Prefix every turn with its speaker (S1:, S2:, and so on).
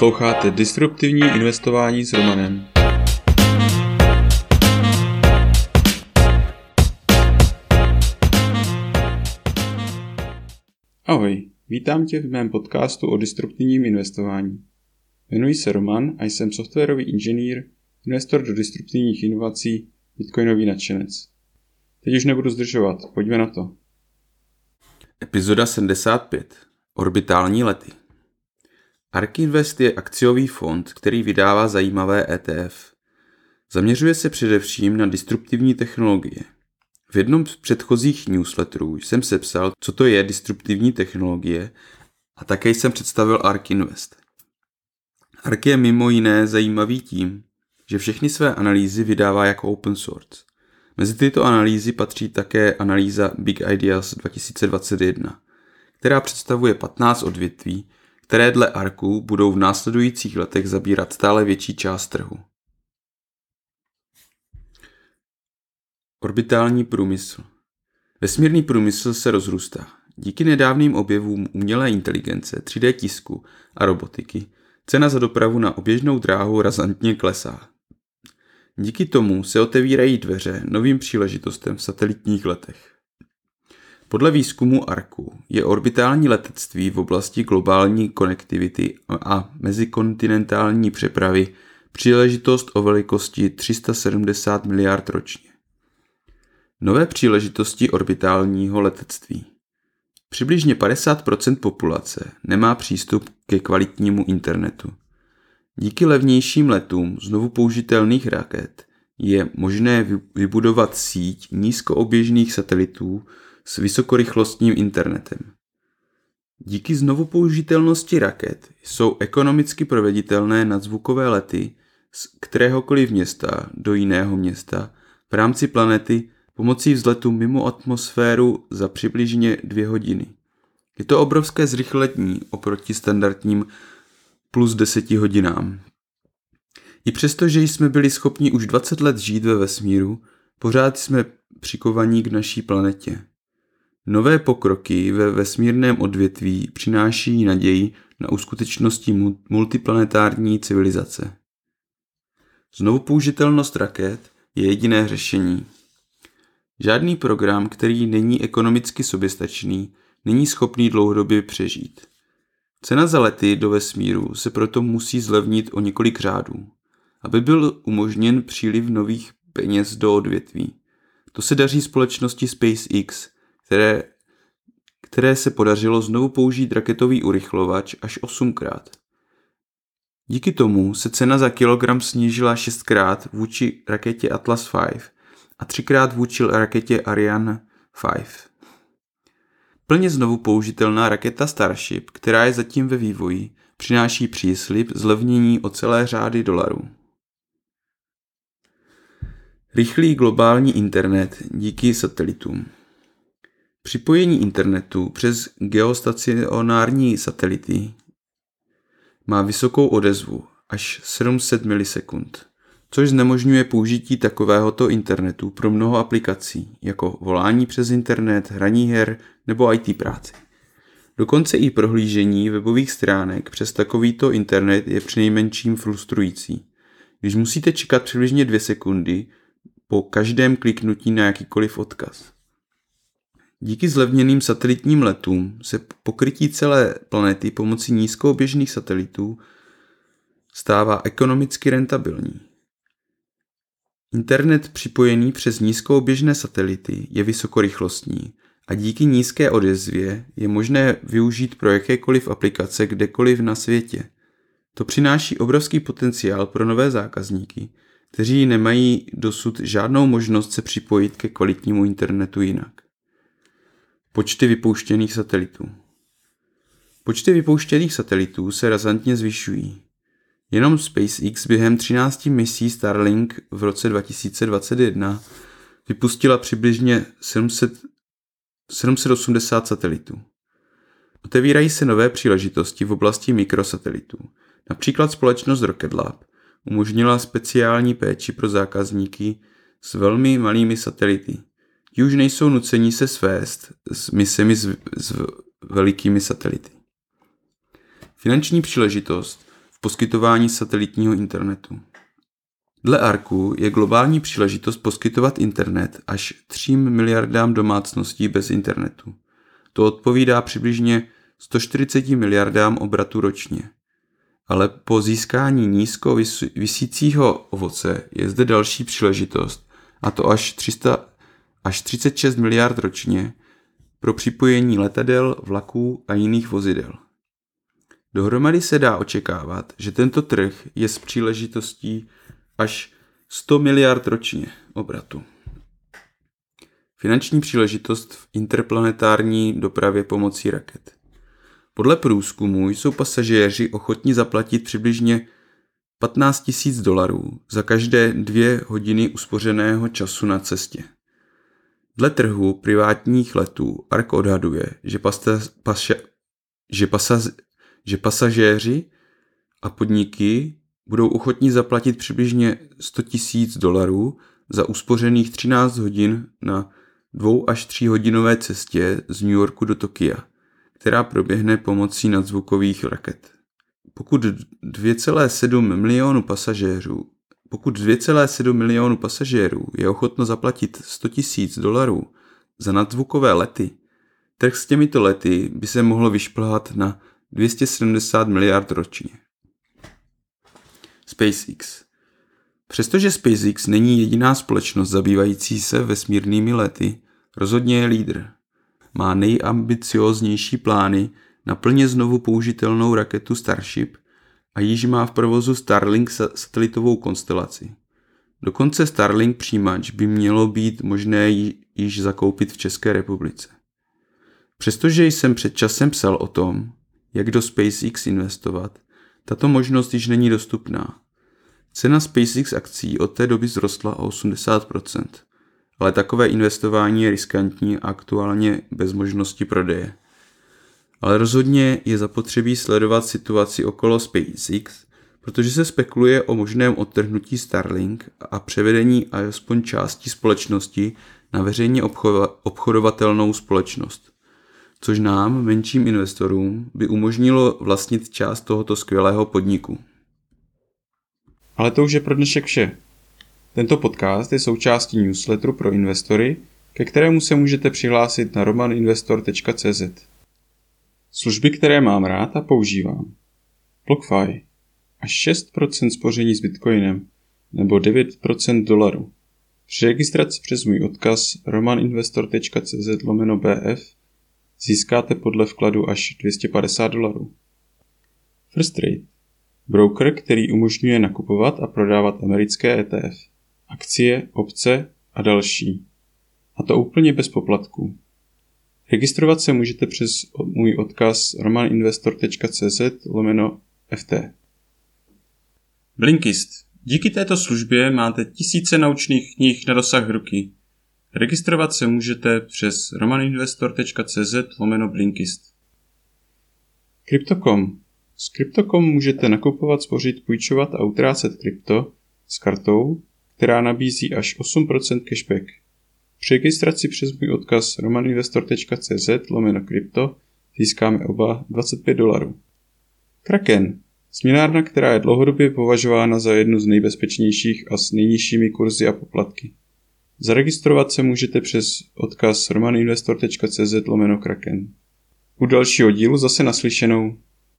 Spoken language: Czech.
S1: Posloucháte Disruptivní investování s Romanem. Ahoj, vítám tě v mém podcastu o disruptivním investování. Jmenuji se Roman a jsem softwarový inženýr, investor do disruptivních inovací, bitcoinový nadšenec. Teď už nebudu zdržovat, pojďme na to.
S2: Epizoda 75. Orbitální lety. ARK Invest je akciový fond, který vydává zajímavé ETF. Zaměřuje se především na disruptivní technologie. V jednom z předchozích newsletterů jsem sepsal, co to je disruptivní technologie a také jsem představil ARK Invest. ARK je mimo jiné zajímavý tím, že všechny své analýzy vydává jako open source. Mezi tyto analýzy patří také analýza Big Ideas 2021, která představuje 15 odvětví, které dle ARKu budou v následujících letech zabírat stále větší část trhu. Orbitální průmysl Vesmírný průmysl se rozrůstá. Díky nedávným objevům umělé inteligence, 3D tisku a robotiky cena za dopravu na oběžnou dráhu razantně klesá. Díky tomu se otevírají dveře novým příležitostem v satelitních letech. Podle výzkumu ARKu je orbitální letectví v oblasti globální konektivity a mezikontinentální přepravy příležitost o velikosti 370 miliard ročně. Nové příležitosti orbitálního letectví. Přibližně 50% populace nemá přístup ke kvalitnímu internetu. Díky levnějším letům znovu použitelných raket je možné vybudovat síť nízkooběžných satelitů s vysokorychlostním internetem. Díky znovu použitelnosti raket jsou ekonomicky proveditelné nadzvukové lety z kteréhokoliv města do jiného města v rámci planety pomocí vzletu mimo atmosféru za přibližně dvě hodiny. Je to obrovské zrychlení oproti standardním plus 10 hodinám. I přesto, že jsme byli schopni už 20 let žít ve vesmíru, pořád jsme přikovaní k naší planetě. Nové pokroky ve vesmírném odvětví přináší naději na uskutečnosti multiplanetární civilizace. Znovu použitelnost raket je jediné řešení. Žádný program, který není ekonomicky soběstačný, není schopný dlouhodobě přežít. Cena za lety do vesmíru se proto musí zlevnit o několik řádů, aby byl umožněn příliv nových peněz do odvětví. To se daří společnosti SpaceX, které, které se podařilo znovu použít raketový urychlovač až osmkrát. Díky tomu se cena za kilogram snížila šestkrát vůči raketě Atlas V a třikrát vůči raketě Ariane 5. Plně znovu použitelná raketa Starship, která je zatím ve vývoji, přináší příslip zlevnění o celé řády dolarů. Rychlý globální internet díky satelitům. Připojení internetu přes geostacionární satelity má vysokou odezvu až 700 milisekund což znemožňuje použití takovéhoto internetu pro mnoho aplikací, jako volání přes internet, hraní her nebo IT práci. Dokonce i prohlížení webových stránek přes takovýto internet je přinejmenším frustrující. Když musíte čekat přibližně dvě sekundy po každém kliknutí na jakýkoliv odkaz. Díky zlevněným satelitním letům se pokrytí celé planety pomocí nízkooběžných satelitů stává ekonomicky rentabilní. Internet připojený přes nízkooběžné satelity je vysokorychlostní a díky nízké odezvě je možné využít pro jakékoliv aplikace kdekoliv na světě. To přináší obrovský potenciál pro nové zákazníky, kteří nemají dosud žádnou možnost se připojit ke kvalitnímu internetu jinak. Počty vypouštěných satelitů Počty vypouštěných satelitů se razantně zvyšují. Jenom SpaceX během 13 misí Starlink v roce 2021 vypustila přibližně 700, 780 satelitů. Otevírají se nové příležitosti v oblasti mikrosatelitů. Například společnost Rocket Lab umožnila speciální péči pro zákazníky s velmi malými satelity. Ti už nejsou nuceni se svést s misemi s, s velikými satelity. Finanční příležitost v poskytování satelitního internetu. Dle ARKu je globální příležitost poskytovat internet až 3 miliardám domácností bez internetu. To odpovídá přibližně 140 miliardám obratu ročně. Ale po získání nízko vysícího ovoce je zde další příležitost, a to až, 300, až 36 miliard ročně pro připojení letadel, vlaků a jiných vozidel. Dohromady se dá očekávat, že tento trh je s příležitostí až 100 miliard ročně obratu. Finanční příležitost v interplanetární dopravě pomocí raket. Podle průzkumu jsou pasažéři ochotní zaplatit přibližně 15 000 dolarů za každé dvě hodiny uspořeného času na cestě. Dle trhu privátních letů ARK odhaduje, že, pasta, paša, že, pasa, že pasažéři a podniky budou ochotní zaplatit přibližně 100 000 dolarů za uspořených 13 hodin na dvou až tří hodinové cestě z New Yorku do Tokia, která proběhne pomocí nadzvukových raket. Pokud 2,7 milionu pasažérů pokud 2,7 milionu pasažérů je ochotno zaplatit 100 000 dolarů za nadzvukové lety, trh s těmito lety by se mohl vyšplhat na 270 miliard ročně. SpaceX Přestože SpaceX není jediná společnost zabývající se vesmírnými lety, rozhodně je lídr. Má nejambicioznější plány na plně znovu použitelnou raketu Starship a již má v provozu Starlink satelitovou konstelaci. Dokonce Starlink přijímač by mělo být možné již zakoupit v České republice. Přestože jsem před časem psal o tom, jak do SpaceX investovat, tato možnost již není dostupná. Cena SpaceX akcí od té doby zrostla o 80%, ale takové investování je riskantní a aktuálně bez možnosti prodeje. Ale rozhodně je zapotřebí sledovat situaci okolo SpaceX, protože se spekuluje o možném odtrhnutí Starlink a převedení alespoň části společnosti na veřejně obchodovatelnou společnost což nám, menším investorům, by umožnilo vlastnit část tohoto skvělého podniku.
S1: Ale to už je pro dnešek vše. Tento podcast je součástí newsletteru pro investory, ke kterému se můžete přihlásit na romaninvestor.cz. Služby, které mám rád a používám. BlockFi. Až 6% spoření s Bitcoinem nebo 9% dolaru. Při registraci přes můj odkaz romaninvestor.cz lomeno BF získáte podle vkladu až 250 dolarů. First Trade. Broker, který umožňuje nakupovat a prodávat americké ETF, akcie, opce a další. A to úplně bez poplatků. Registrovat se můžete přes můj odkaz romaninvestor.cz lomeno FT. Blinkist. Díky této službě máte tisíce naučných knih na dosah ruky. Registrovat se můžete přes romaninvestor.cz lomeno Blinkist. Crypto.com S Crypto.com můžete nakupovat, spořit, půjčovat a utrácet krypto s kartou, která nabízí až 8% cashback. Při registraci přes můj odkaz romaninvestor.cz lomeno krypto získáme oba 25 dolarů. Kraken Směnárna, která je dlouhodobě považována za jednu z nejbezpečnějších a s nejnižšími kurzy a poplatky. Zaregistrovat se můžete přes odkaz romaninvestor.cz lomeno kraken. U dalšího dílu zase naslyšenou.